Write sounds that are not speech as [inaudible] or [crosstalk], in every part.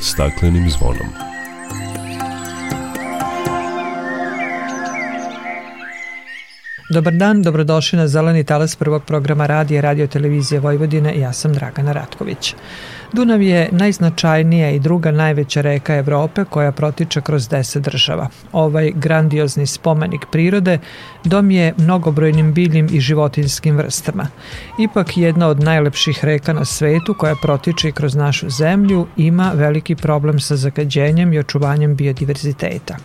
staklenim zvonom. Dobar dan, dobrodošli na Zeleni talas prvog programa radija Radio Televizije Vojvodine. Ja sam Dragana Ratković. Dunav je najznačajnija i druga najveća reka Evrope koja protiče kroz deset država. Ovaj grandiozni spomenik prirode dom je mnogobrojnim biljim i životinskim vrstama. Ipak jedna od najlepših reka na svetu koja protiče kroz našu zemlju ima veliki problem sa zagađenjem i očuvanjem biodiverziteta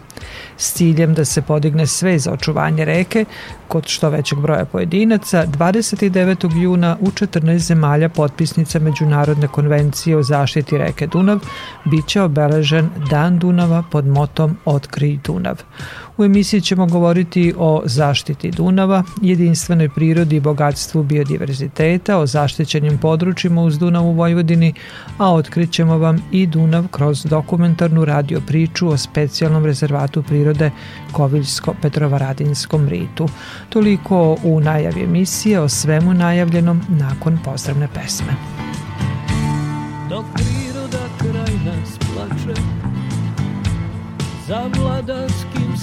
s ciljem da se podigne sve za očuvanje reke kod što većeg broja pojedinaca, 29. juna u 14 zemalja potpisnica Međunarodne konvencije o zaštiti reke Dunav biće obeležen Dan Dunava pod motom Otkri Dunav. U emisiji ćemo govoriti o zaštiti Dunava, jedinstvenoj prirodi i bogatstvu biodiverziteta, o zaštićenim područjima uz Dunav u Vojvodini, a otkrićemo vam i Dunav kroz dokumentarnu radio priču o specijalnom rezervatu prirode Koviljsko-Petrovaradinskom ritu. Toliko u najavi emisije o svemu najavljenom nakon pozdravne pesme. Dok priroda kraj nas plače za vladarskim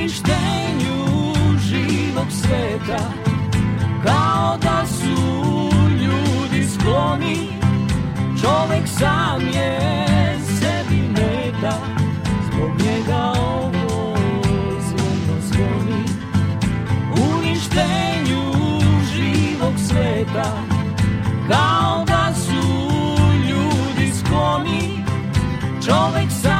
uništenju živog sveta Kao da su ljudi skloni Čovek sam je sebi meta Zbog njega ovo zvono zvoni Uništenju živog sveta Kao da su ljudi skloni Čovek sam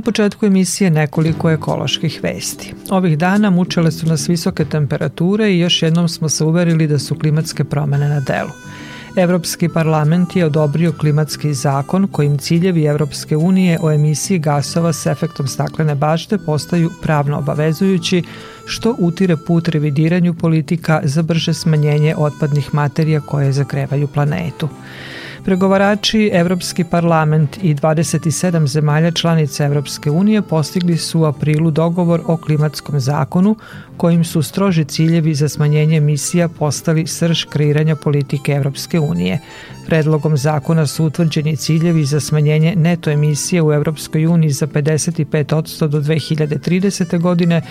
Na početku emisije nekoliko ekoloških vesti. Ovih dana mučele su nas visoke temperature i još jednom smo se uverili da su klimatske promene na delu. Evropski parlament je odobrio klimatski zakon kojim ciljevi Evropske unije o emisiji gasova s efektom staklene bašte postaju pravno obavezujući, što utire put revidiranju politika za brže smanjenje otpadnih materija koje zakrevaju planetu. Pregovarači Evropski parlament i 27 zemalja članica Evropske unije postigli su u aprilu dogovor o klimatskom zakonu kojim su stroži ciljevi za smanjenje emisija postali srž kreiranja politike Evropske unije. Predlogom zakona su utvrđeni ciljevi za smanjenje neto emisije u Evropskoj uniji za 55% do 2030. godine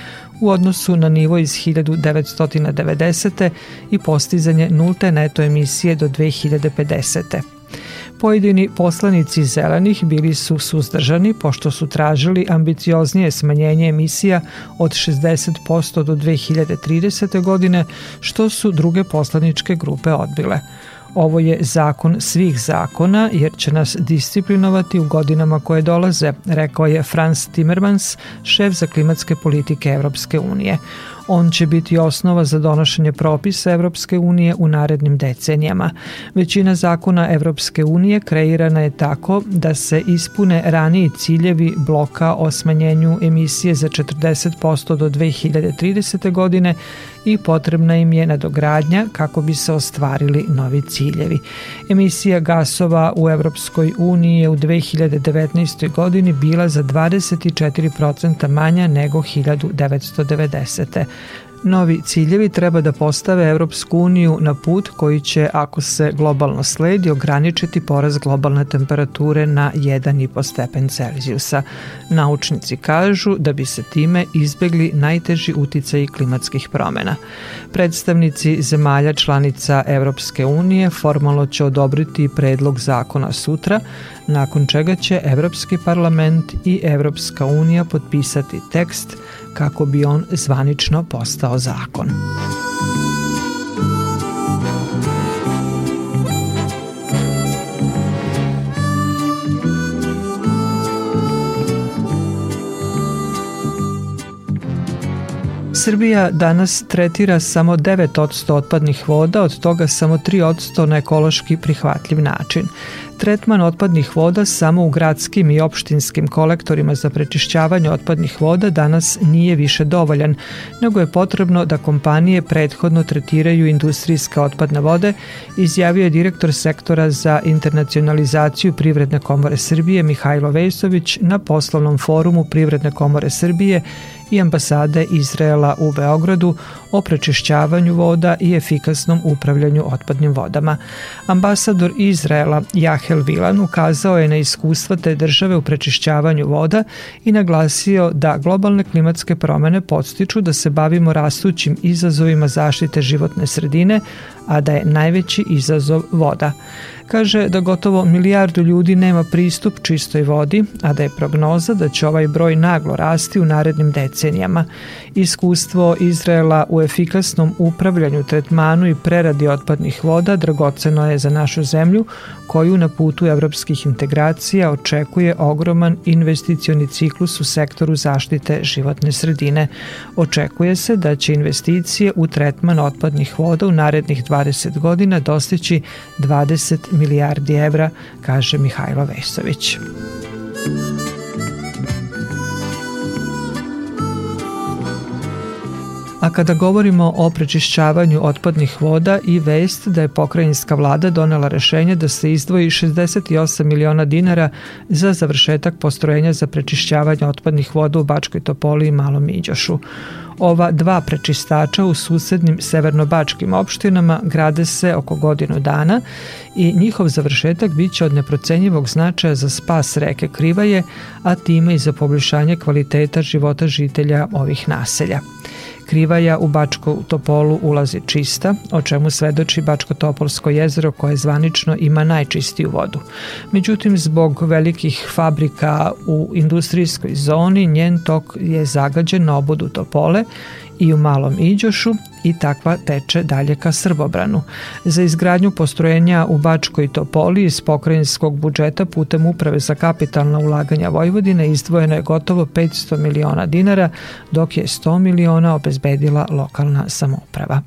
u odnosu na nivo iz 1990. i postizanje nulte neto emisije do 2050. Pojedini poslanici zelenih bili su suzdržani pošto su tražili ambicioznije smanjenje emisija od 60% do 2030. godine, što su druge poslaničke grupe odbile. Ovo je zakon svih zakona jer će nas disciplinovati u godinama koje dolaze, rekao je Franz Timmermans, šef za klimatske politike Evropske unije. On će biti osnova za donošenje propisa Evropske unije u narednim decenijama. Većina zakona Evropske unije kreirana je tako da se ispune raniji ciljevi bloka o smanjenju emisije za 40% do 2030. godine i potrebna im je nadogradnja kako bi se ostvarili novi ciljevi. Emisija gasova u Evropskoj uniji je u 2019. godini bila za 24% manja nego 1990. Novi ciljevi treba da postave Evropsku uniju na put koji će, ako se globalno sledi, ograničiti poraz globalne temperature na 1,5 stepen Celzijusa. Naučnici kažu da bi se time izbegli najteži uticaji klimatskih promena. Predstavnici zemalja članica Evropske unije formalno će odobriti predlog zakona sutra, nakon čega će Evropski parlament i Evropska unija potpisati tekst kako bi on zvanično postao zakon. Srbija danas tretira samo 9% otpadnih voda, od toga samo 3% na ekološki prihvatljiv način. Tretman otpadnih voda samo u gradskim i opštinskim kolektorima za prečišćavanje otpadnih voda danas nije više dovoljan, nego je potrebno da kompanije prethodno tretiraju industrijske otpadne vode, izjavio je direktor sektora za internacionalizaciju Privredne komore Srbije Mihajlo Vejsović na poslovnom forumu Privredne komore Srbije i ambasade Izraela u Beogradu o prečišćavanju voda i efikasnom upravljanju otpadnim vodama. Ambasador Izraela Jahel Vilan ukazao je na iskustva te države u prečišćavanju voda i naglasio da globalne klimatske promene podstiču da se bavimo rastućim izazovima zaštite životne sredine, a da je najveći izazov voda. Kaže da gotovo milijardu ljudi nema pristup čistoj vodi, a da je prognoza da će ovaj broj naglo rasti u narednim decenijama. Iskustvo Izraela u efikasnom upravljanju, tretmanu i preradi otpadnih voda dragoceno je za našu zemlju, koju na putu evropskih integracija očekuje ogroman investicioni ciklus u sektoru zaštite životne sredine. Očekuje se da će investicije u tretman otpadnih voda u narednih 20 godina dostići 20 milijardi evra, kaže Mihajlo Vesović. A kada govorimo o prečišćavanju otpadnih voda i vest da je pokrajinska vlada donela rešenje da se izdvoji 68 miliona dinara za završetak postrojenja za prečišćavanje otpadnih voda u Bačkoj Topoli i Malom Iđošu. Ova dva prečistača u susednim severnobačkim opštinama grade se oko godinu dana i njihov završetak biće od neprocenjivog značaja za spas reke Krivaje, a time i za poboljšanje kvaliteta života žitelja ovih naselja. Krivaja u Bačku Topolu ulazi čista, o čemu svedoči Bačko-Topolsko jezero koje zvanično ima najčistiju vodu. Međutim, zbog velikih fabrika u industrijskoj zoni, njen tok je zagađen na obodu Topole i u Malom Iđošu i takva teče dalje ka Srbobranu. Za izgradnju postrojenja u Bačkoj Topoli iz pokrajinskog budžeta putem Uprave za kapitalna ulaganja Vojvodine izdvojeno je gotovo 500 miliona dinara, dok je 100 miliona obezbedila lokalna samouprava.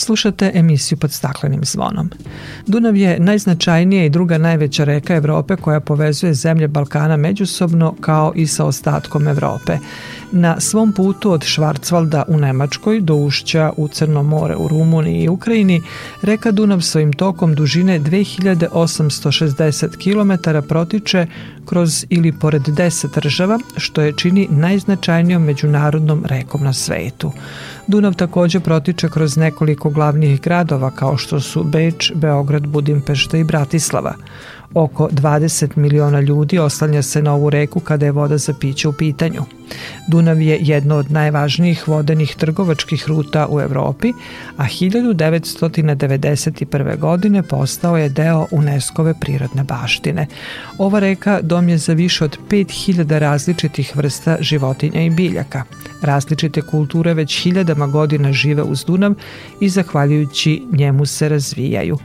Slušate emisiju pod staklenim zvonom. Dunav je najznačajnija i druga najveća reka Evrope koja povezuje zemlje Balkana međusobno kao i sa ostatkom Evrope. Na svom putu od Švarcvalda u Nemačkoj do ušća u Crno more u Rumuniji i Ukrajini, reka Dunav svojim tokom dužine 2860 km protiče kroz ili pored 10 država, što je čini najznačajnijom međunarodnom rekom na svetu. Dunav takođe protiče kroz nekoliko glavnih gradova kao što su Beč, Beograd, Budimpešta i Bratislava. Oko 20 miliona ljudi oslanja se na ovu reku kada je voda za piće u pitanju. Dunav je jedno od najvažnijih vodenih trgovačkih ruta u Evropi, a 1991. godine postao je deo UNESCO-ve prirodne baštine. Ova reka dom je za više od 5000 različitih vrsta životinja i biljaka. Različite kulture već hiljadama godina žive uz Dunav i zahvaljujući njemu se razvijaju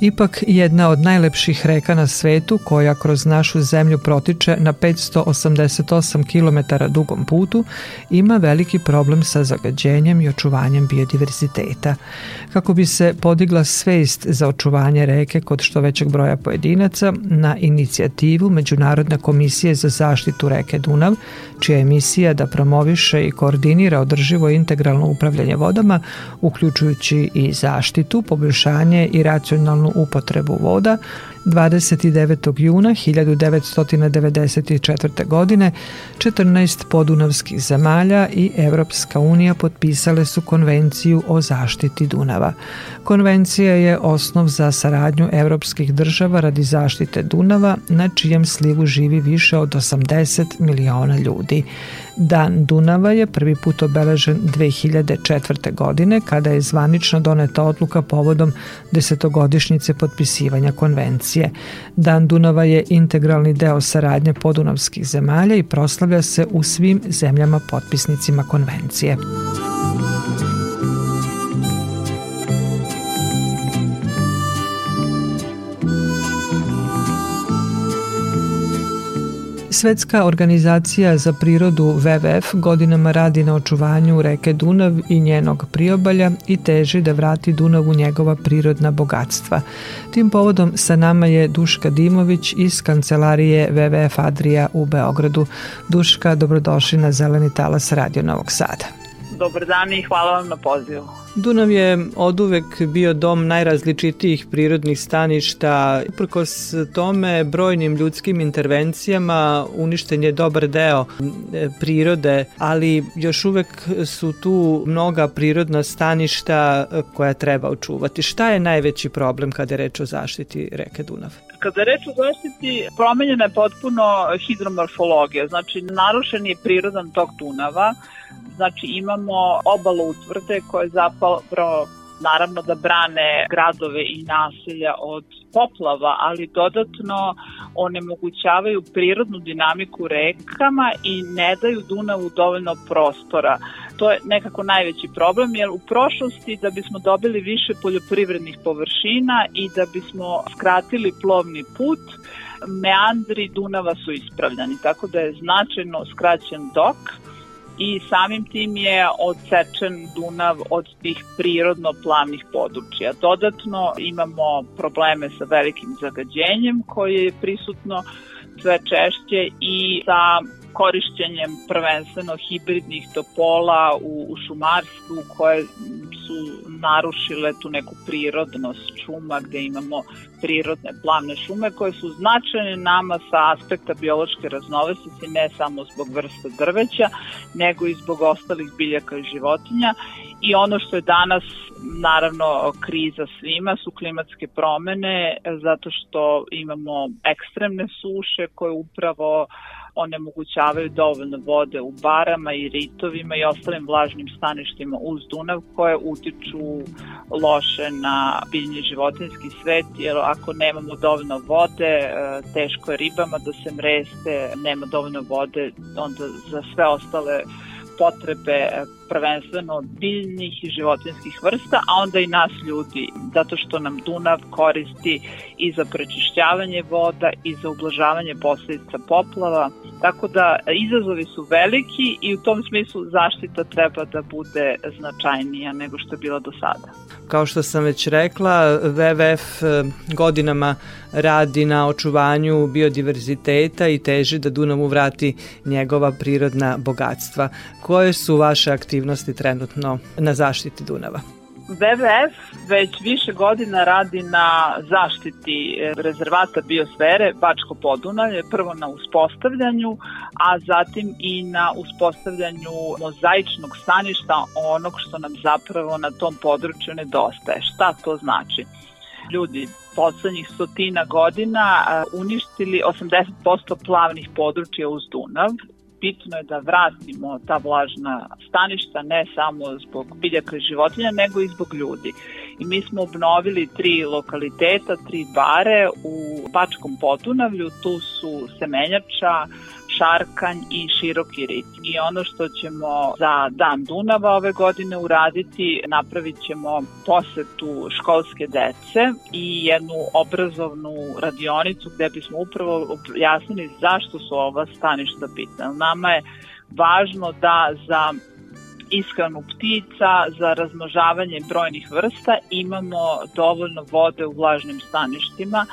ipak jedna od najlepših reka na svetu koja kroz našu zemlju protiče na 588 km dugom putu, ima veliki problem sa zagađenjem i očuvanjem biodiverziteta. Kako bi se podigla svest za očuvanje reke kod što većeg broja pojedinaca, na inicijativu Međunarodne komisije za zaštitu reke Dunav, čija je misija da promoviše i koordinira održivo integralno upravljanje vodama, uključujući i zaštitu, poboljšanje i racionalnu upotrebu voda, 29. juna 1994. godine 14 podunavskih zemalja i Evropska unija potpisale su konvenciju o zaštiti Dunava. Konvencija je osnov za saradnju evropskih država radi zaštite Dunava, na čijem slivu živi više od 80 miliona ljudi. Dan Dunava je prvi put obeležen 2004. godine kada je zvanično doneta odluka povodom desetogodišnjice potpisivanja konvencije. Dan Dunava je integralni deo saradnje podunavskih zemalja i proslavlja se u svim zemljama potpisnicima konvencije. Svetska organizacija za prirodu WWF godinama radi na očuvanju reke Dunav i njenog priobalja i teži da vrati Dunavu njegova prirodna bogatstva. Tim povodom sa nama je Duška Dimović iz kancelarije WWF Adria u Beogradu. Duška, dobrodošli na Zeleni talas Radio Novog Sada. Dobar dan i hvala vam na pozivu. Dunav je oduvek bio dom najrazličitijih prirodnih staništa. Uprkos tome, brojnim ljudskim intervencijama uništen je dobar deo prirode, ali još uvek su tu mnoga prirodna staništa e, koja treba očuvati. Šta je najveći problem kada je reč o zaštiti reke Dunav? Kada je reč o zaštiti, promenjena je potpuno hidromorfologija, znači narušen je prirodan tok Dunava, Znači imamo obalu utvrde koje zapravo naravno da brane gradove i naselja od poplava, ali dodatno onemogućavaju prirodnu dinamiku rekama i ne daju Dunavu dovoljno prostora. To je nekako najveći problem, jer u prošlosti da bismo dobili više poljoprivrednih površina i da bismo skratili plovni put, meandri Dunava su ispravljani, tako da je značajno skraćen dok i samim tim je odsečen Dunav od tih prirodno plavnih područja. Dodatno imamo probleme sa velikim zagađenjem koje je prisutno sve češće i sa korišćenjem prvenstveno hibridnih topola u, u šumarstvu koje su narušile tu neku prirodnost šuma gde imamo prirodne plavne šume koje su značajne nama sa aspekta biološke raznovrsnosti ne samo zbog vrste drveća nego i zbog ostalih biljaka i životinja. I ono što je danas naravno kriza svima su klimatske promene zato što imamo ekstremne suše koje upravo onemogućavaju dovoljno vode u barama i ritovima i ostalim vlažnim staništima uz Dunav koje utiču loše na biljni životinski svet jer ako nemamo dovoljno vode e, teško je ribama da se mreste, nema dovoljno vode onda za sve ostale potrebe prvenstveno biljnih i životinskih vrsta, a onda i nas ljudi, zato što nam Dunav koristi i za prečišćavanje voda i za ublažavanje posledica poplava, tako da izazovi su veliki i u tom smislu zaštita treba da bude značajnija nego što je bila do sada. Kao što sam već rekla, WWF e, godinama radi na očuvanju biodiverziteta i teži da Dunavu vrati njegova prirodna bogatstva. Koje su vaše aktivnosti trenutno na zaštiti Dunava? WWF već više godina radi na zaštiti e, rezervata biosfere Bačko Podunavlje, prvo na uspostavljanju, a zatim i na uspostavljanju mozaičnog staništa onog što nam zapravo na tom području nedostaje. Šta to znači? Ljudi poslednjih stotina godina e, uništili 80% plavnih područja uz Dunav bitno je da vratimo ta vlažna staništa ne samo zbog biljaka i životinja, nego i zbog ljudi. I mi smo obnovili tri lokaliteta, tri bare u Bačkom Podunavlju, tu su Semenjača, Šarkanj i Široki rit. I ono što ćemo za Dan Dunava ove godine uraditi, napravit ćemo posetu školske dece i jednu obrazovnu radionicu gde bismo upravo objasnili zašto su ova staništa bitna. Nama je važno da za ishranu ptica, za razmnožavanje brojnih vrsta imamo dovoljno vode u vlažnim staništima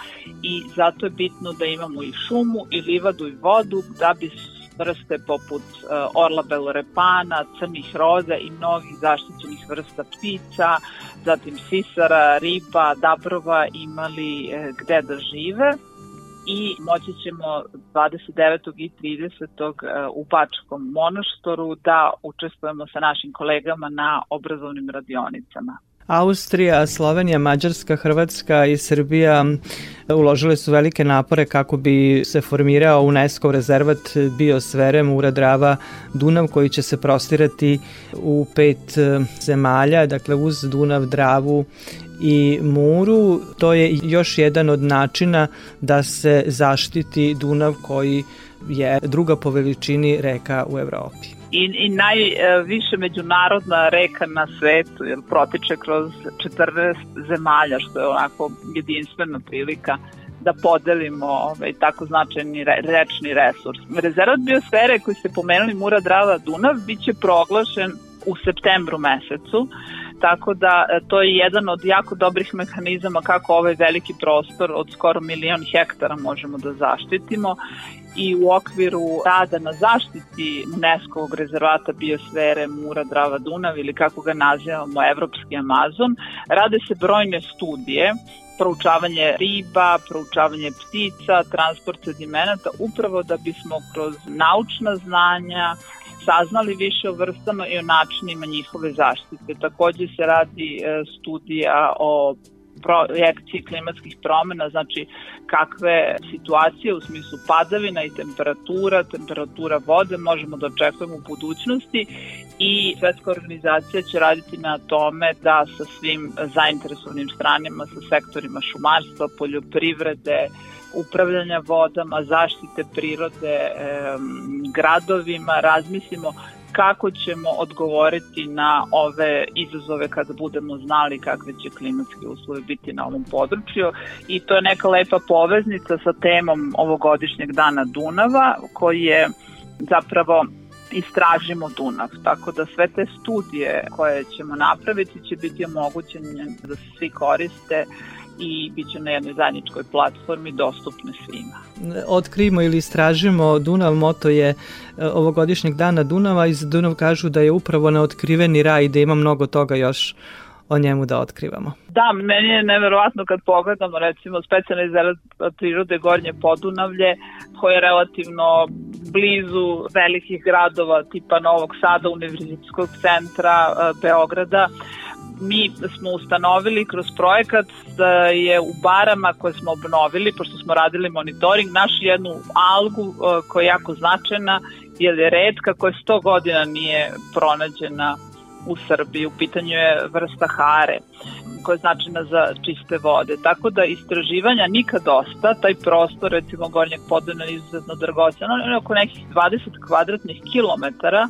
i zato je bitno da imamo i šumu i livadu i vodu da bi vrste poput uh, orla belorepana, crnih roza i mnogih zaštićenih vrsta ptica, zatim sisara, riba, dabrova imali uh, gde da žive i moći ćemo 29. i 30. E, u Bačkom monoštoru da učestvujemo sa našim kolegama na obrazovnim radionicama. Austrija, Slovenija, Mađarska, Hrvatska i Srbija uložile su velike napore kako bi se formirao UNESCO rezervat biosfere Mura Drava Dunav koji će se prostirati u pet e, zemalja, dakle uz Dunav, Dravu i Muru. To je još jedan od načina da se zaštiti Dunav koji je druga po veličini reka u Evropi. I, i najviše međunarodna reka na svetu, jer protiče kroz 14 zemalja, što je onako jedinstvena prilika da podelimo ovaj, tako značajni re, rečni resurs. Rezervat biosfere koji ste pomenuli Mura Drava Dunav biće proglašen u septembru mesecu tako da e, to je jedan od jako dobrih mehanizama kako ovaj veliki prostor od skoro milion hektara možemo da zaštitimo i u okviru rada na zaštiti UNESCO rezervata biosfere Mura Drava Dunav ili kako ga nazivamo Evropski Amazon, rade se brojne studije proučavanje riba, proučavanje ptica, transport sedimenata, upravo da bismo kroz naučna znanja, saznali više o vrstama i o načinima njihove zaštite. Takođe se radi e, studija o projekciji klimatskih promena, znači kakve situacije u smislu padavina i temperatura, temperatura vode možemo da očekujemo u budućnosti i Svetska organizacija će raditi na tome da sa svim zainteresovanim stranima, sa sektorima šumarstva, poljoprivrede, upravljanja vodama, zaštite prirode, gradovima, razmislimo kako ćemo odgovoriti na ove izazove kada budemo znali kakve će klimatske uslove biti na ovom području i to je neka lepa poveznica sa temom ovogodišnjeg dana Dunava koji je zapravo istražimo Dunav. Tako da sve te studije koje ćemo napraviti će biti omogućene da se svi koriste i bit će na jednoj zajedničkoj platformi dostupne svima. Otkrimo ili istražimo Dunav, moto je e, ovogodišnjeg dana Dunava i za Dunav kažu da je upravo neotkriveni raj i da ima mnogo toga još o njemu da otkrivamo. Da, meni je neverovatno kad pogledamo recimo specijalne izgled prirode Gornje Podunavlje koje je relativno blizu velikih gradova tipa Novog Sada, Univerzitetskog centra e, Beograda mi smo ustanovili kroz projekat da je u barama koje smo obnovili, pošto smo radili monitoring, našli jednu algu e, koja je jako značajna, jer je redka, koja 100 godina nije pronađena u Srbiji. U pitanju je vrsta hare koja je značajna za čiste vode. Tako da istraživanja nikad dosta, taj prostor recimo Gornjeg podena je izuzetno dragocen, on je oko nekih 20 kvadratnih kilometara,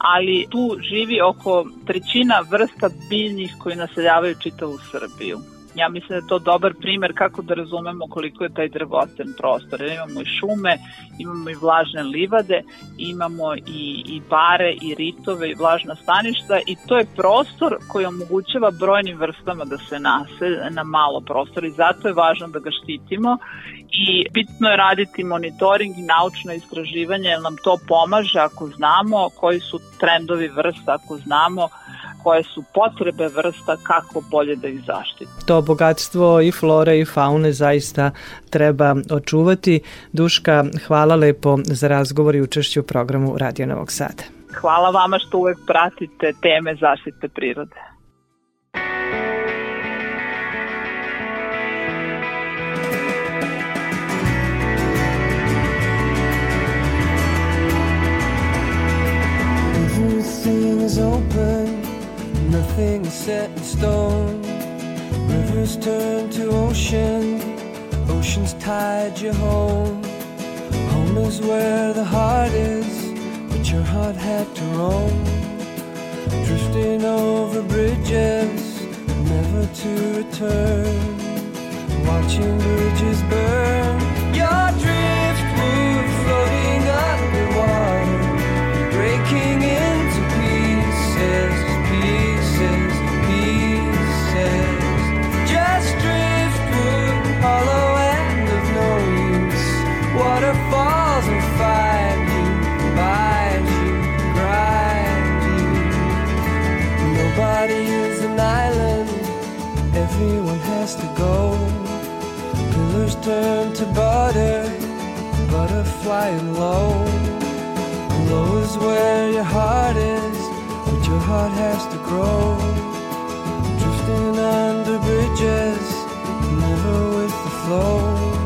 ali tu živi oko trećina vrsta biljnih koji naseljavaju čitavu Srbiju. Ja mislim da je to dobar primer kako da razumemo koliko je taj drvocen prostor. Imamo i šume, imamo i vlažne livade, imamo i, i bare, i ritove, i vlažna staništa i to je prostor koji omogućava brojnim vrstama da se nase na malo prostora i zato je važno da ga štitimo i bitno je raditi monitoring i naučno istraživanje jer nam to pomaže ako znamo koji su trendovi vrsta, ako znamo koje su potrebe vrsta, kako bolje da ih zaštiti. To bogatstvo i flore i faune zaista treba očuvati. Duška, hvala lepo za razgovor i učešću u programu Radio Novog Sada. Hvala vama što uvek pratite teme zaštite prirode. Nothing is set in stone. Rivers turn to ocean, oceans tide you home. Home is where the heart is, but your heart had to roam. Drifting over bridges, never to return. Watching bridges burn, your waterfalls will find you, bind you, grind you. Nobody is an island, everyone has to go. Pillars turn to butter, butter flying low. Low is where your heart is, but your heart has to grow. Drifting under bridges, never with the flow.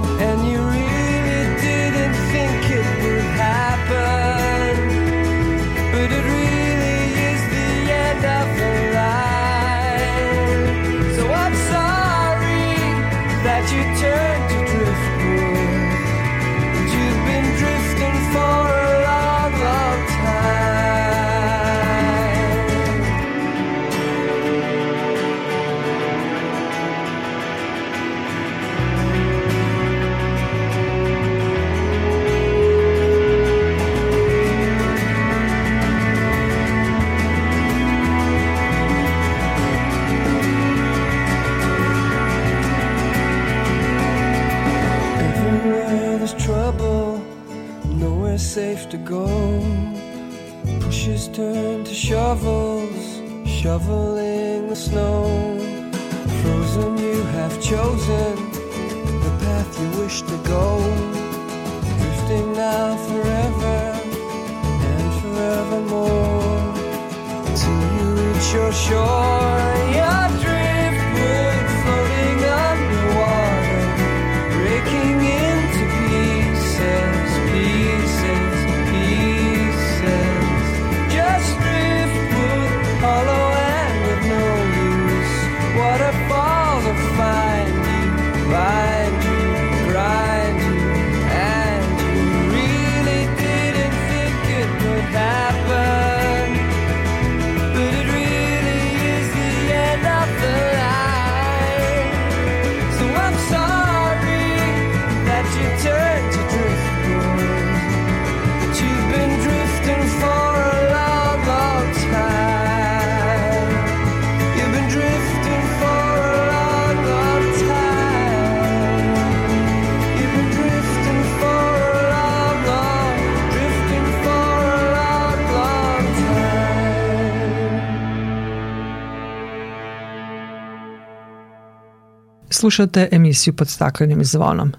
Slušate emisiju pod staklenim zvonom.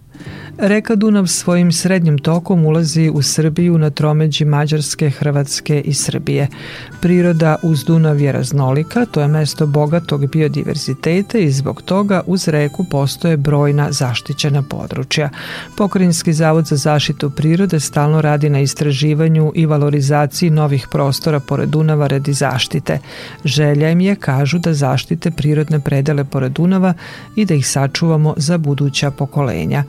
Reka Dunav svojim srednjim tokom ulazi u Srbiju na tromeđi Mađarske, Hrvatske i Srbije. Priroda uz Dunav je raznolika, to je mesto bogatog biodiverziteta i zbog toga uz reku postoje brojna zaštićena područja. Pokrinjski zavod za zaštitu prirode stalno radi na istraživanju i valorizaciji novih prostora pored Dunava radi zaštite. Želja im je, kažu, da zaštite prirodne predele pored Dunava i da ih sačuvamo za buduća pokolenja.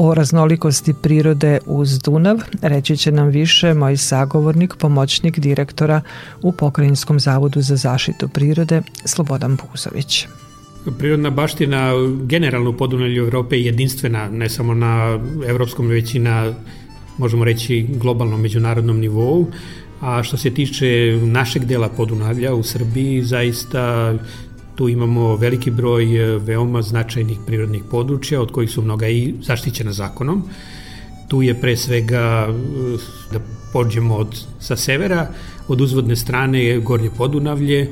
O raznolikosti prirode uz Dunav reći će nam više moj sagovornik, pomoćnik direktora u Pokrajinskom zavodu za zaštitu prirode Slobodan Puzović. Prirodna baština generalno u Podunavlju Evrope je jedinstvena, ne samo na evropskom, već i na, možemo reći, globalnom međunarodnom nivou. A što se tiče našeg dela Podunavlja u Srbiji, zaista tu imamo veliki broj veoma značajnih prirodnih područja, od kojih su mnoga i zaštićena zakonom. Tu je pre svega, da pođemo od, sa severa, od uzvodne strane Gornje Podunavlje,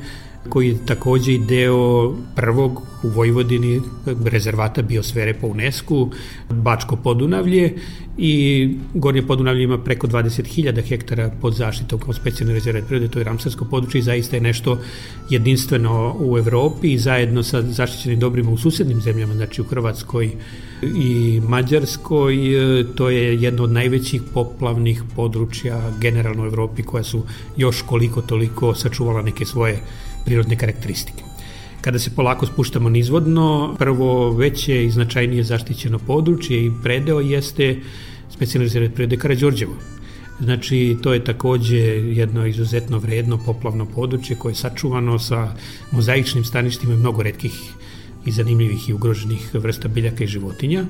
koji je takođe i deo prvog u Vojvodini rezervata biosfere po UNESCO, Bačko Podunavlje i Gornje Podunavlje ima preko 20.000 hektara pod zaštitom kao specijalni rezervat prirode, to je Ramsarsko područje i zaista je nešto jedinstveno u Evropi i zajedno sa zaštićenim dobrima u susednim zemljama, znači u Hrvatskoj i Mađarskoj, to je jedno od najvećih poplavnih područja generalno u Evropi koja su još koliko toliko sačuvala neke svoje prirodne karakteristike. Kada se polako spuštamo nizvodno, prvo veće i značajnije zaštićeno područje i predeo jeste specijalni prirode Karadžorđevo. Znači, to je takođe jedno izuzetno vredno poplavno područje koje je sačuvano sa mozaičnim staništima i mnogo redkih i zanimljivih i ugroženih vrsta biljaka i životinja.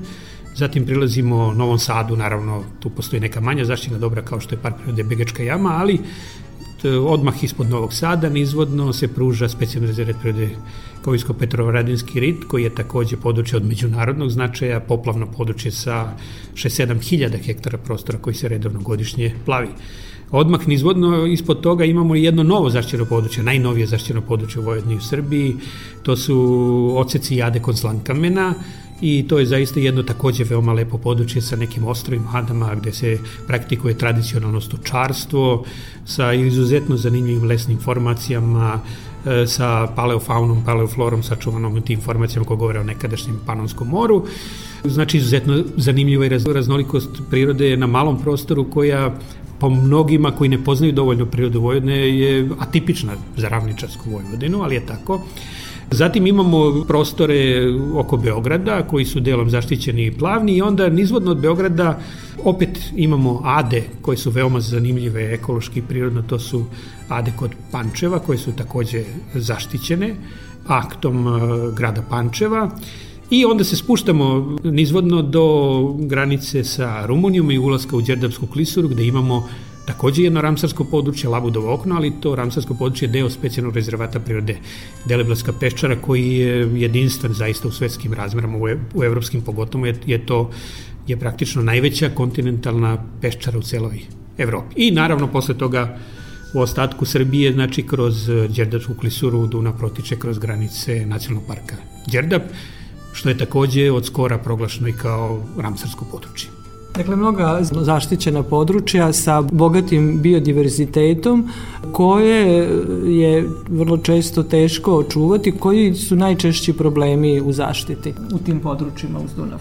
Zatim prilazimo Novom Sadu, naravno tu postoji neka manja zaštićena dobra kao što je park prirode Begačka jama, ali odmah ispod Novog Sada nizvodno se pruža specijalni rezervat prirode Kovijsko Petrovaradinski rit koji je takođe područje od međunarodnog značaja, poplavno područje sa 6-7 hiljada hektara prostora koji se redovno godišnje plavi. Odmah nizvodno ispod toga imamo jedno novo zaštićeno područje, najnovije zaštićeno područje u Vojvodini u Srbiji, to su oceci jade kod slankamena, i to je zaista jedno takođe veoma lepo područje sa nekim ostrovim hadama gde se praktikuje tradicionalno stočarstvo sa izuzetno zanimljivim lesnim formacijama, e, sa paleofaunom, paleoflorom, sačuvanom tim informacijama koje govore o nekadašnjem Panonskom moru. Znači, izuzetno zanimljiva i raznolikost prirode na malom prostoru koja po mnogima koji ne poznaju dovoljno prirodu Vojvodine je atipična za ravničarsku Vojvodinu, ali je tako. Zatim imamo prostore oko Beograda koji su delom zaštićeni i plavni i onda nizvodno od Beograda opet imamo ade koje su veoma zanimljive ekološki i prirodno, to su ade kod Pančeva koje su takođe zaštićene aktom e, grada Pančeva. I onda se spuštamo nizvodno do granice sa Rumunijom i ulaska u Đerdapsku klisuru gde imamo Takođe jedno ramsarsko područje, Labudovo okno, ali to ramsarsko područje je deo specijalnog rezervata prirode Deleblaska peščara koji je jedinstven zaista u svetskim razmerama, u, u evropskim pogotovo je, je to je praktično najveća kontinentalna peščara u celoj Evropi. I naravno posle toga u ostatku Srbije, znači kroz Đerdapsku klisuru Duna protiče kroz granice nacionalnog parka Đerdap, što je takođe od skora proglašeno i kao ramsarsko područje. Dakle, mnoga zaštićena područja sa bogatim biodiverzitetom koje je vrlo često teško očuvati. Koji su najčešći problemi u zaštiti u tim područjima uz Dunav?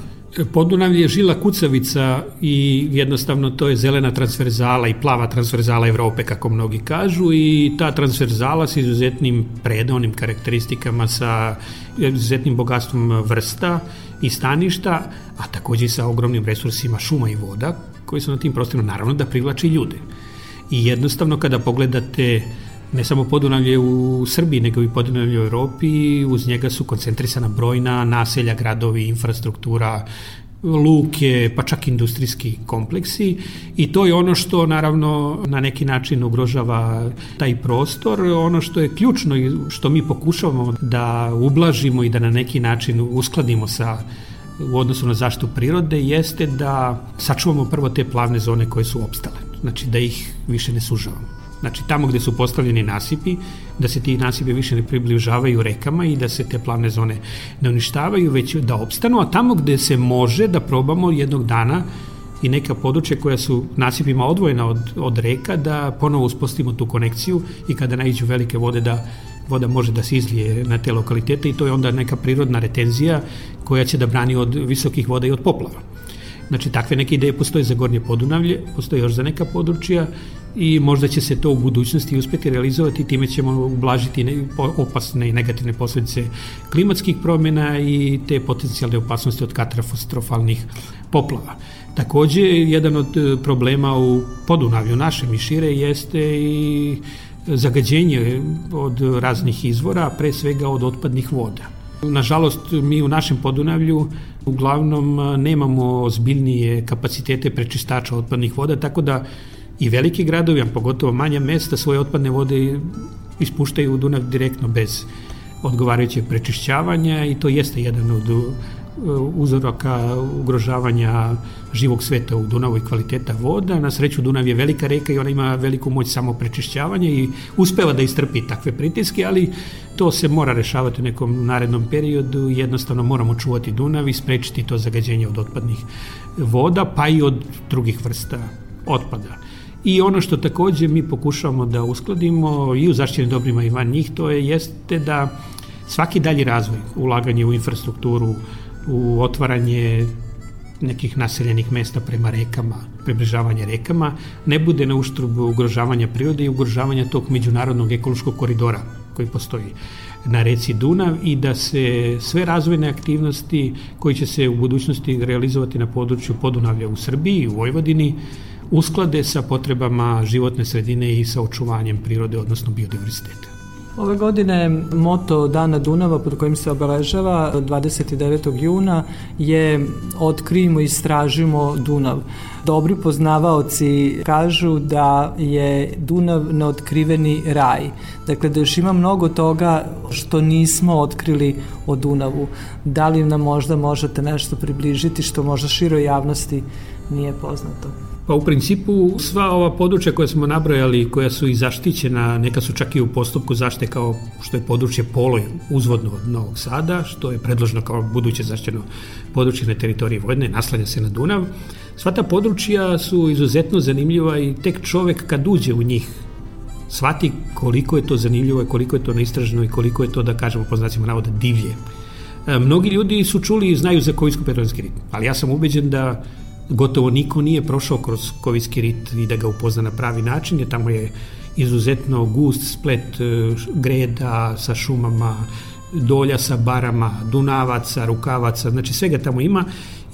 Podunavlje je žila kucavica i jednostavno to je zelena transverzala i plava transverzala Evrope, kako mnogi kažu, i ta transverzala sa izuzetnim predonim karakteristikama, sa izuzetnim bogatstvom vrsta i staništa, a takođe i sa ogromnim resursima šuma i voda, koji su na tim prostorima naravno da privlači ljude. I jednostavno kada pogledate ne samo Podunavlje u Srbiji, nego i Podunavlje u Evropi, uz njega su koncentrisana brojna naselja, gradovi, infrastruktura, luke, pa čak industrijski kompleksi i to je ono što naravno na neki način ugrožava taj prostor. Ono što je ključno i što mi pokušavamo da ublažimo i da na neki način uskladimo sa u odnosu na zaštitu prirode jeste da sačuvamo prvo te plavne zone koje su opstale. Znači da ih više ne sužavamo. Znači tamo gde su postavljeni nasipi, da se ti nasipi više ne približavaju rekama i da se te plavne zone ne uništavaju, već da opstanu, a tamo gde se može da probamo jednog dana i neka područja koja su nasipima odvojena od, od reka, da ponovo uspostavimo tu konekciju i kada naiđu velike vode da voda može da se izlije na te lokalitete i to je onda neka prirodna retenzija koja će da brani od visokih voda i od poplava. Znači, takve neke ideje postoje za Gornje Podunavlje, postoje još za neka područja i možda će se to u budućnosti uspeti realizovati, time ćemo ublažiti opasne i negativne posledice klimatskih promjena i te potencijalne opasnosti od katastrofalnih poplava. Takođe, jedan od e, problema u Podunavlju našem i šire jeste i zagađenje od raznih izvora, pre svega od otpadnih voda. Nažalost, mi u našem Podunavlju uglavnom nemamo ozbiljnije kapacitete prečistača otpadnih voda, tako da i veliki gradovi, a pogotovo manja mesta, svoje otpadne vode ispuštaju u Dunav direktno bez odgovarajućeg prečišćavanja i to jeste jedan od uzoroka ugrožavanja živog sveta u Dunavu i kvaliteta voda. Na sreću Dunav je velika reka i ona ima veliku moć samo prečišćavanja i uspeva da istrpi takve pritiske, ali to se mora rešavati u nekom narednom periodu. Jednostavno moramo čuvati Dunav i sprečiti to zagađenje od otpadnih voda, pa i od drugih vrsta otpada. I ono što takođe mi pokušavamo da uskladimo i u zaštićenim dobrima i van njih, to je jeste da svaki dalji razvoj, ulaganje u infrastrukturu, u otvaranje nekih naseljenih mesta prema rekama, približavanje rekama, ne bude na uštrb ugrožavanja prirode i ugrožavanja tog međunarodnog ekološkog koridora koji postoji na reci Dunav i da se sve razvojne aktivnosti koji će se u budućnosti realizovati na području Podunavlja u Srbiji i u Vojvodini usklade sa potrebama životne sredine i sa očuvanjem prirode, odnosno biodiverziteta. Ove godine moto Dana Dunava pod kojim se obeležava 29. juna je Otkrijimo i istražimo Dunav. Dobri poznavaoci kažu da je Dunav neotkriveni raj. Dakle, da još ima mnogo toga što nismo otkrili o Dunavu. Da li nam možda možete nešto približiti što možda široj javnosti nije poznato? Pa u principu sva ova područja koja smo nabrojali, koja su i zaštićena, neka su čak i u postupku zaštite kao što je područje Poloj uzvodno od Novog Sada, što je predloženo kao buduće zaštićeno područje na teritoriji Vojne, naslanja se na Dunav. Sva ta područja su izuzetno zanimljiva i tek čovek kad uđe u njih shvati koliko je to zanimljivo i koliko je to neistraženo i koliko je to, da kažemo po znacima navoda, divlje. E, mnogi ljudi su čuli i znaju za kojsko peronski rit, ali ja sam ubeđen da gotovo niko nije prošao kroz kovijski rit i da ga upozna na pravi način, jer tamo je izuzetno gust splet e, greda sa šumama, dolja sa barama, dunavaca, rukavaca, znači svega tamo ima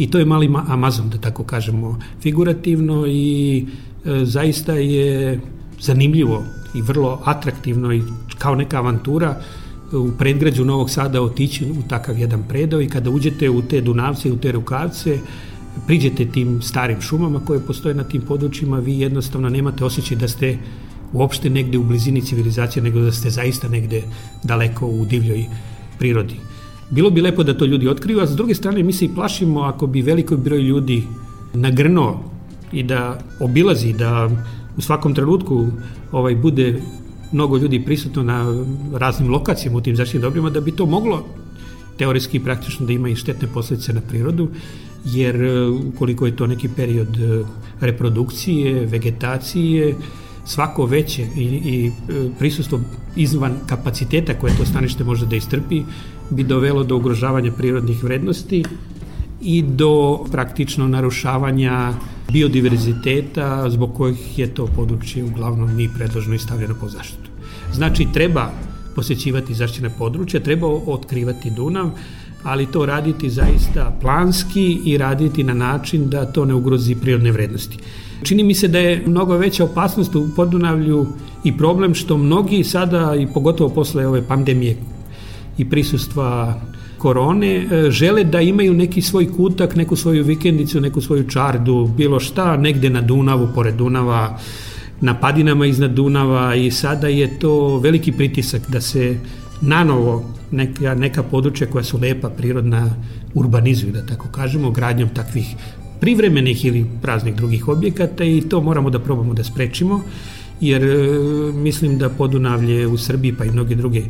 i to je mali Amazon, da tako kažemo, figurativno i e, zaista je zanimljivo i vrlo atraktivno i kao neka avantura u predgrađu Novog Sada otići u takav jedan predao i kada uđete u te Dunavce i u te Rukavce, priđete tim starim šumama koje postoje na tim područjima, vi jednostavno nemate osjećaj da ste uopšte negde u blizini civilizacije, nego da ste zaista negde daleko u divljoj prirodi. Bilo bi lepo da to ljudi otkriju, a s druge strane mi se i plašimo ako bi veliko broj ljudi nagrnuo i da obilazi, da u svakom trenutku ovaj bude mnogo ljudi prisutno na raznim lokacijama u tim zaštitnim dobrima, da bi to moglo teoretski i praktično da ima i štetne posledice na prirodu jer e, ukoliko je to neki period e, reprodukcije, vegetacije, svako veće i, i e, prisustvo izvan kapaciteta koje to stanište može da istrpi bi dovelo do ugrožavanja prirodnih vrednosti i do praktično narušavanja biodiverziteta zbog kojih je to područje uglavnom mi predloženo i stavljeno po zaštitu. Znači treba posjećivati zaštićene područja, treba otkrivati Dunav, ali to raditi zaista planski i raditi na način da to ne ugrozi prirodne vrednosti. Čini mi se da je mnogo veća opasnost u Podunavlju i problem što mnogi sada i pogotovo posle ove pandemije i prisustva korone e, žele da imaju neki svoj kutak, neku svoju vikendicu, neku svoju čardu, bilo šta, negde na Dunavu, pored Dunava, na padinama iznad Dunava i sada je to veliki pritisak da se nanovo neka, neka područja koja su lepa, prirodna, urbanizuju, da tako kažemo, gradnjom takvih privremenih ili praznih drugih objekata i to moramo da probamo da sprečimo jer e, mislim da Podunavlje u Srbiji pa i mnogi druge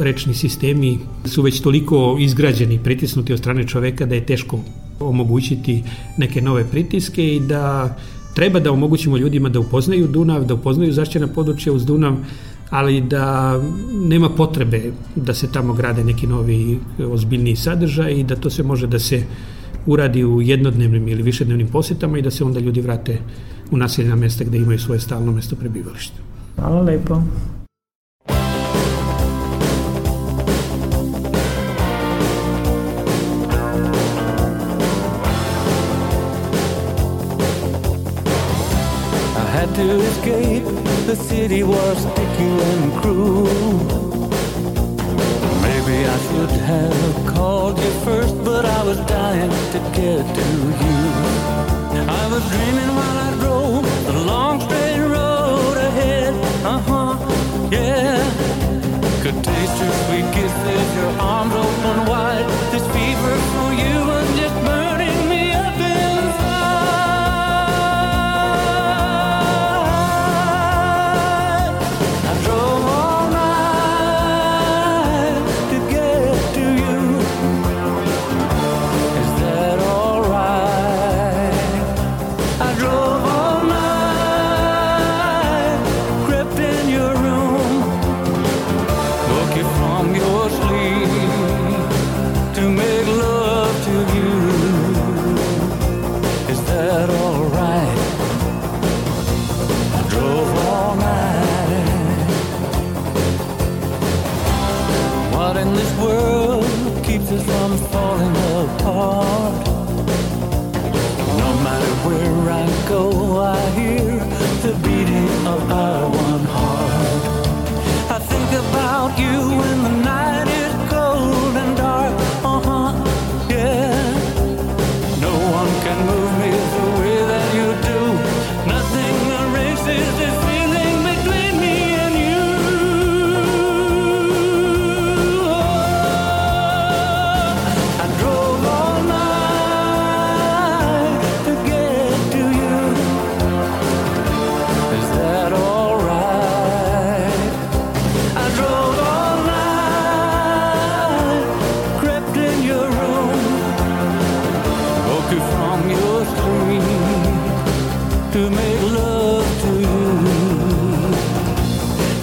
rečni sistemi su već toliko izgrađeni, pritisnuti od strane čoveka da je teško omogućiti neke nove pritiske i da treba da omogućimo ljudima da upoznaju Dunav, da upoznaju zašćena područja uz Dunav, ali da nema potrebe da se tamo grade neki novi ozbiljniji sadržaj i da to se može da se uradi u jednodnevnim ili višednevnim posetama i da se onda ljudi vrate u naseljena mesta gde imaju svoje stalno mesto prebivališta. Hvala lepo. I had to escape The city was sticky and cruel. Maybe I should have called you first, but I was dying to get to you. I was dreaming while I sweet kisses, your arms open wide.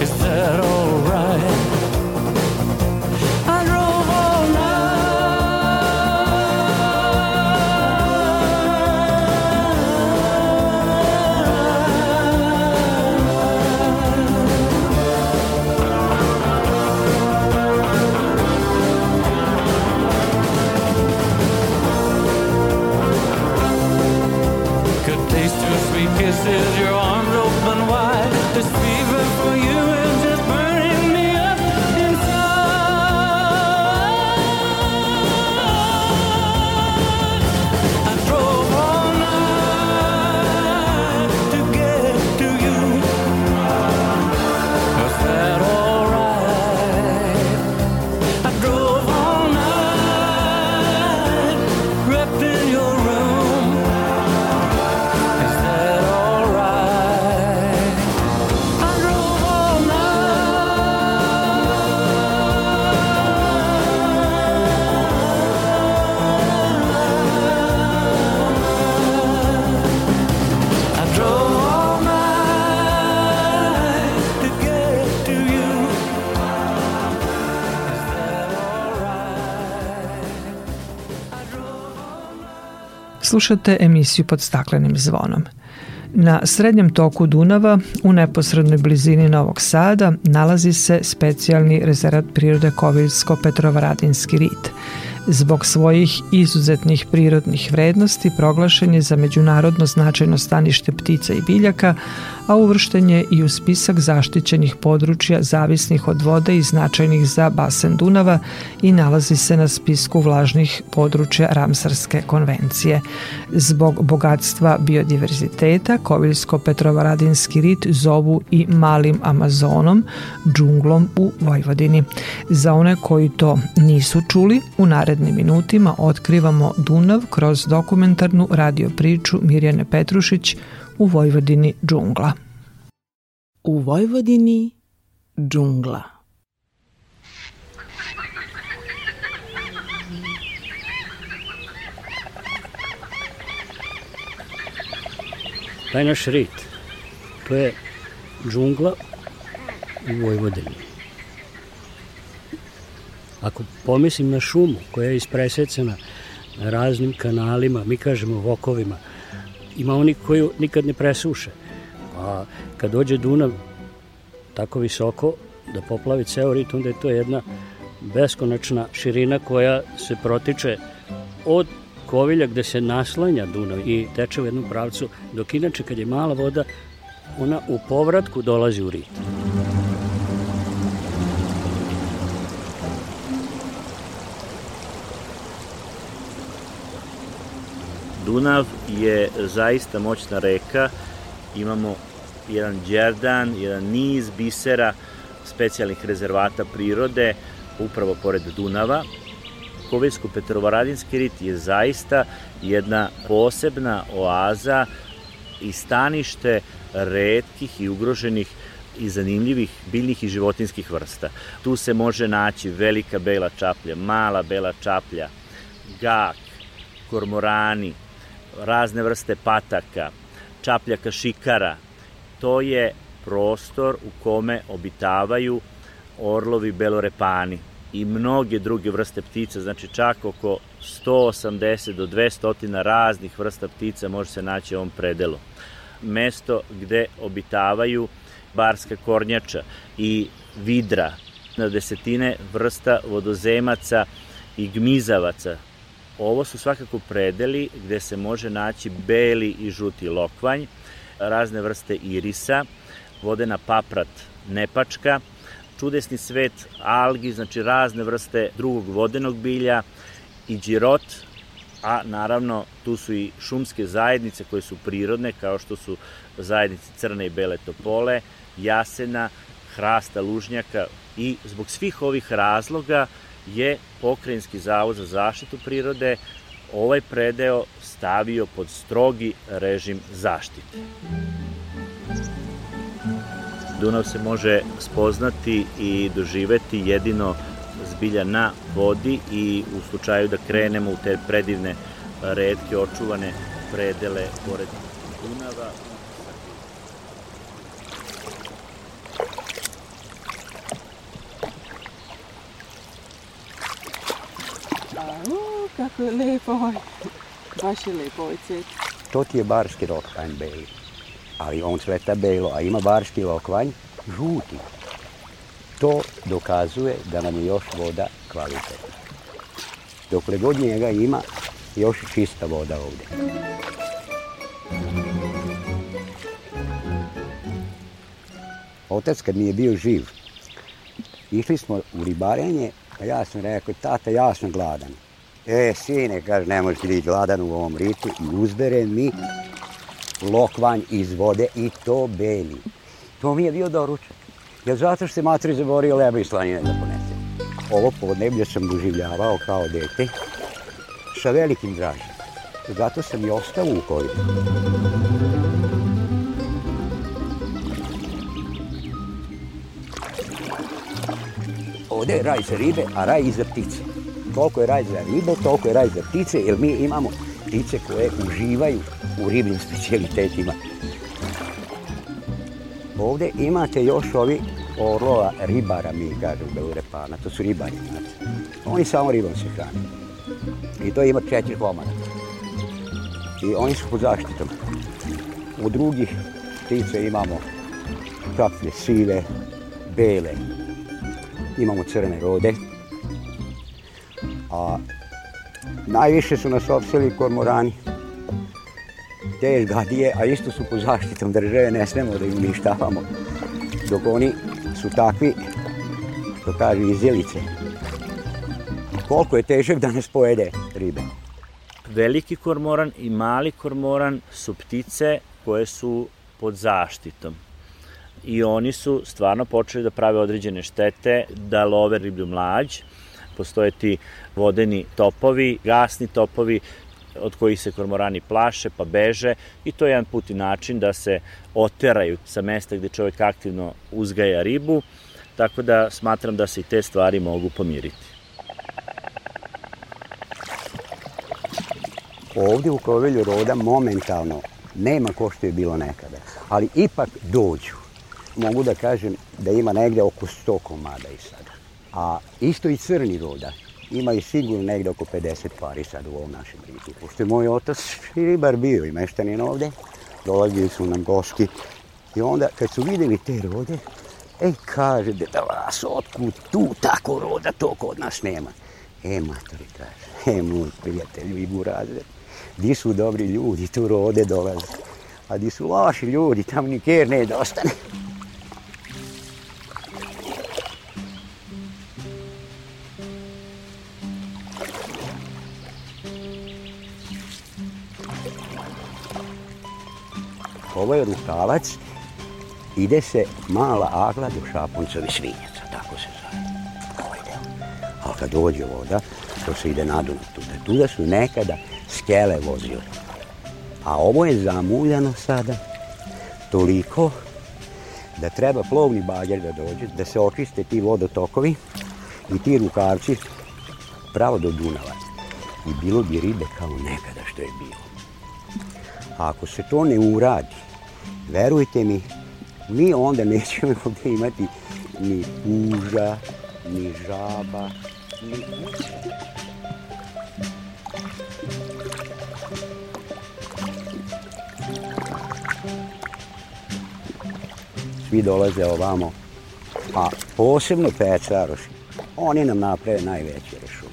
Is that alright? Slušate emisiju pod staklenim zvonom. Na srednjem toku Dunava, u neposrednoj blizini Novog Sada, nalazi se specijalni rezervat prirode Koviljsko-Petrovaradinski rit. Zbog svojih izuzetnih prirodnih vrednosti proglašen je za međunarodno značajno stanište ptica i biljaka, a uvršten je i u spisak zaštićenih područja zavisnih od vode i značajnih za basen Dunava i nalazi se na spisku vlažnih područja Ramsarske konvencije. Zbog bogatstva biodiverziteta, Koviljsko-Petrovaradinski rit zovu i malim Amazonom, džunglom u Vojvodini. Za one koji to nisu čuli, u narednim minutima otkrivamo Dunav kroz dokumentarnu radio priču Mirjane Petrušić u Vojvodini džungla. U Vojvodini džungla. Taj naš rit, to je džungla u Vojvodini. Ako pomislim na šumu koja je ispresecena raznim kanalima, mi kažemo vokovima, ima oni koji nikad ne presuše. A kad dođe Dunav tako visoko da poplavi ceo rit, onda je to jedna beskonačna širina koja se protiče od Kovilja gde se naslanja Dunav i teče u jednom pravcu, dok inače kad je mala voda, ona u povratku dolazi u rit. Dunav je zaista moćna reka, imamo jedan džerdan, jedan niz bisera, specijalnih rezervata prirode, upravo pored Dunava. Kovejsko-Petrovaradinski rit je zaista jedna posebna oaza i stanište redkih i ugroženih i zanimljivih biljnih i životinskih vrsta. Tu se može naći velika bela čaplja, mala bela čaplja, gak, kormorani, razne vrste pataka, čapljaka šikara. To je prostor u kome obitavaju orlovi belorepani i mnoge druge vrste ptica, znači čak oko 180 do 200 raznih vrsta ptica može se naći u ovom predelu. Mesto gde obitavaju barska kornjača i vidra, na desetine vrsta vodozemaca i gmizavaca. Ovo su svakako predeli gde se može naći beli i žuti lokvanj, razne vrste irisa, vodena paprat nepačka, čudesni svet algi, znači razne vrste drugog vodenog bilja i džirot, a naravno tu su i šumske zajednice koje su prirodne, kao što su zajednice crne i bele topole, jasena, hrasta, lužnjaka i zbog svih ovih razloga je Pokrajinski zavod za zaštitu prirode ovaj predeo stavio pod strogi režim zaštite. Dunav se može spoznati i doživeti jedino zbilja na vodi i u slučaju da krenemo u te predivne redke očuvane predele pored Dunava. O, kako je lepo ovaj. Baš je lepo ovaj cvet. To ti je barski lokvanj beli. Ali on cveta belo, a ima barski lokvanj žuti. To dokazuje da nam je još voda kvalitetna. Dokle god njega ima, još čista voda ovde. Otac kad mi je bio živ, išli smo u ribarenje, a ja sam rekao, tata, ja sam gladan. E, sine, kaže, ne možeš biti gladan u ovom ritu i uzbere mi lokvanj iz vode i to beli. To mi je bio doručak. Jer zato što se matri zaborio leba i slanine da ponese. Ovo podneblje sam doživljavao kao dete sa velikim dražem. Zato sam i ostao u koridu. Ovde je raj za ribe, a raj i za ptice. Koliko je raj za ribe, toliko je raj za ptice, jer mi imamo ptice koje uživaju u ribnim specijalitetima. Ovde imate još ovi orlova ribara, mi kažemo Belurepana, to su ribari, znate. Oni samo ribom se hrane. I to ima četiri komada. I oni su pod zaštitom. U drugih ptica imamo kaplje sive, bele, imamo crne rode, a najviše su nas opseli kormorani. Te gadije, a isto su pod zaštitom države, ne smemo da ih uništavamo. Dok oni su takvi, što kaže, izjelice. Koliko je težak da nas pojede ribe. Veliki kormoran i mali kormoran su ptice koje su pod zaštitom i oni su stvarno počeli da prave određene štete, da love riblju mlađ. Postoje ti vodeni topovi, gasni topovi od kojih se kormorani plaše pa beže i to je jedan put i način da se oteraju sa mesta gde čovjek aktivno uzgaja ribu, tako da smatram da se i te stvari mogu pomiriti. Ovde u Kovelju roda momentalno nema ko što je bilo nekada, ali ipak dođu. Mogu da kažem da ima negde oko 100 komada i sada. A isto i crni roda. Ima i sigurno negde oko 50 pari sad u ovom našem ritu. Pošto je moj otac ribar bio i meštanin ovde, dolazili su nam gosti. I onda kad su videli te rode, ej kaže, da vas, otkud tu tako roda, to kod nas nema. E, matori kaže, e, moj prijatelj, i burazer, di su dobri ljudi, tu rode dolaze. A di su loši ljudi, tamo niker ne da ovo je rukavac, ide se mala agla do šaponcovi svinjaca, tako se zove. Ovaj deo. Ali kad dođe voda, to se ide na Dunav tuda. Tuda su nekada skele vozili. A ovo je zamuljano sada toliko da treba plovni bager da dođe, da se očiste ti vodotokovi i ti rukavci pravo do Dunava. I bilo bi ribe kao nekada što je bilo. A ako se to ne uradi, verujte mi, mi onda nećemo [laughs] ovde imati ni puža, ni žaba, ni. Svi dolaze ovamo, a posebno pecaroši, oni nam naprave najveće rešume.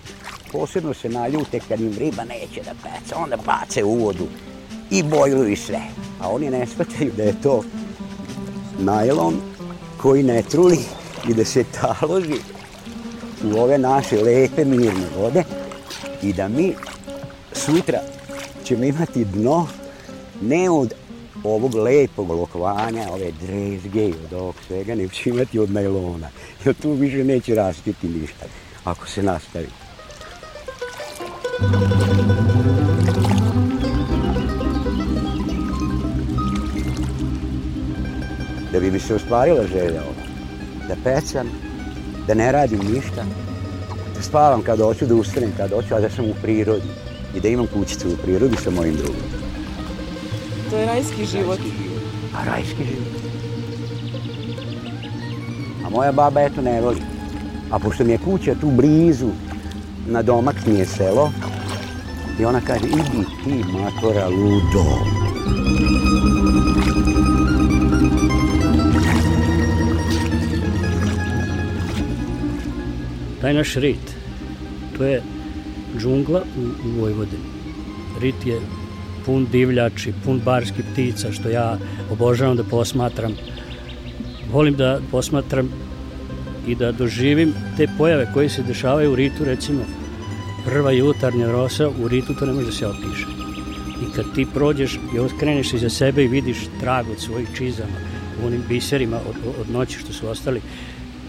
Posebno se naljute kad im riba neće da peca, onda bace u vodu i bojluju sve. A oni ne shvataju da je to najlon koji ne truli i da se taloži u ove naše lepe mirne vode i da mi sutra ćemo imati dno ne od ovog lepog lokvanja, ove drezge i od ovog svega, nego će imati od najlona. Jer tu više neće rastiti ništa, ako se nastavi. Da bi mi se ostvarila želja ova, da pecam, da ne radim ništa, da spavam kad hoću, da ustanem kad hoću, a da sam u prirodi i da imam kućicu u prirodi sa mojim drugom. To je rajski život. A rajski život. A moja baba eto ne voli. A pošto mi je kuća tu blizu, na domak mi je selo, i ona kaže, idi ti matora ludo. Taj naš rit, to je džungla u, u Vojvodini. Rit je pun divljači, pun barskih ptica, što ja obožavam da posmatram. Volim da posmatram i da doživim te pojave koje se dešavaju u ritu, recimo prva jutarnja rosa, u ritu to ne može da se opiše. I kad ti prođeš i oskreneš iza sebe i vidiš trag od svojih čizama, u onim biserima od, od noći što su ostali,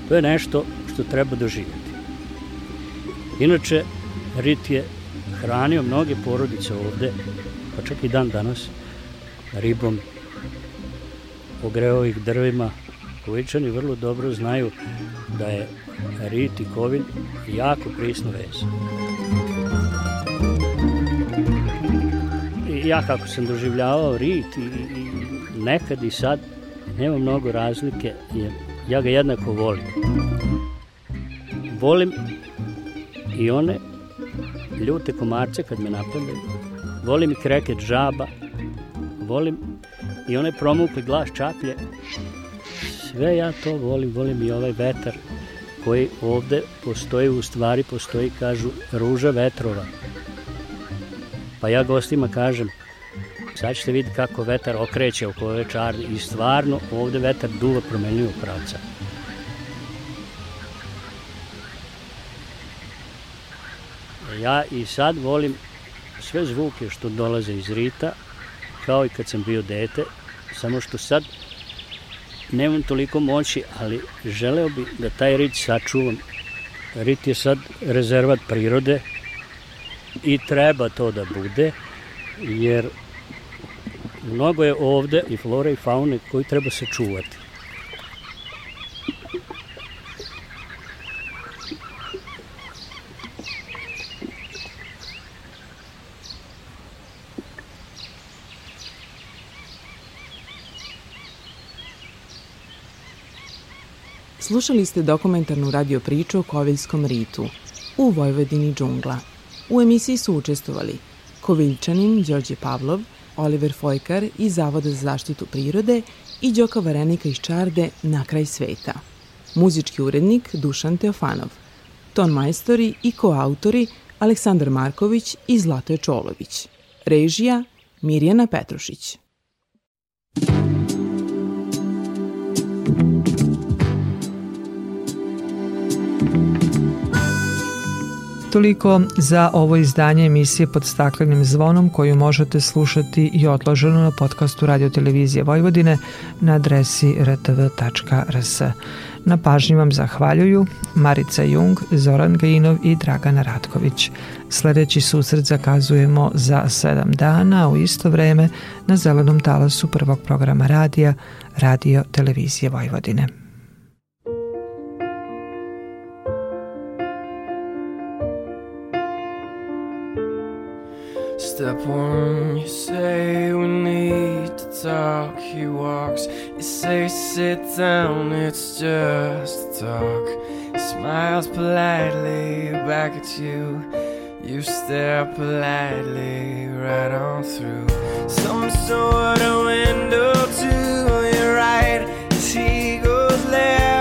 to je nešto što treba doživjeti. Inače, rit je hranio mnoge porodice ovde, pa čak i dan danas, ribom, ogreo ih drvima. Kovičani vrlo dobro znaju da je rit i kovin jako prisno vez. I ja kako sam doživljavao rit i, i nekad i sad nema mnogo razlike, jer ja ga jednako volim. Volim i one ljute komarce kad me napadaju, volim i kreket žaba, volim i onaj promukli glas čaplje. Sve ja to volim, volim i ovaj vetar koji ovde postoji, u stvari postoji, kažu, ruža vetrova. Pa ja gostima kažem, sad ćete vidjeti kako vetar okreće oko ove čarne i stvarno ovde vetar duva promenljivo pravca. Ja i sad volim sve zvuke što dolaze iz rita, kao i kad sam bio dete, samo što sad nemam toliko moći, ali želeo bi da taj rit sačuvam. Rit je sad rezervat prirode i treba to da bude, jer mnogo je ovde i flore i faune koji treba se čuvati. Slušali ste dokumentarnu radio priču o Koviljskom ritu u Vojvodini džungla. U emisiji su učestvovali Koviljčanin Đorđe Pavlov, Oliver Fojkar iz Zavoda za zaštitu prirode i Đoka Varenika iz Čarde Na kraj sveta. Muzički urednik Dušan Teofanov. Ton majstori i koautori Aleksandar Marković i Zlatoje Čolović. Režija Mirjana Petrušić. Toliko za ovo izdanje emisije pod staklenim zvonom koju možete slušati i odloženo na podcastu Radio Televizije Vojvodine na adresi rtv.rs. Na pažnji vam zahvaljuju Marica Jung, Zoran Gajinov i Dragana Ratković. Sledeći susret zakazujemo za 7 dana u isto vreme na zelenom talasu prvog programa radija Radio Televizije Vojvodine. Step one, you say we need to talk. He walks, you say sit down, it's just a talk. He smiles politely back at you. You stare politely right on through some sort of window to your right as he goes left.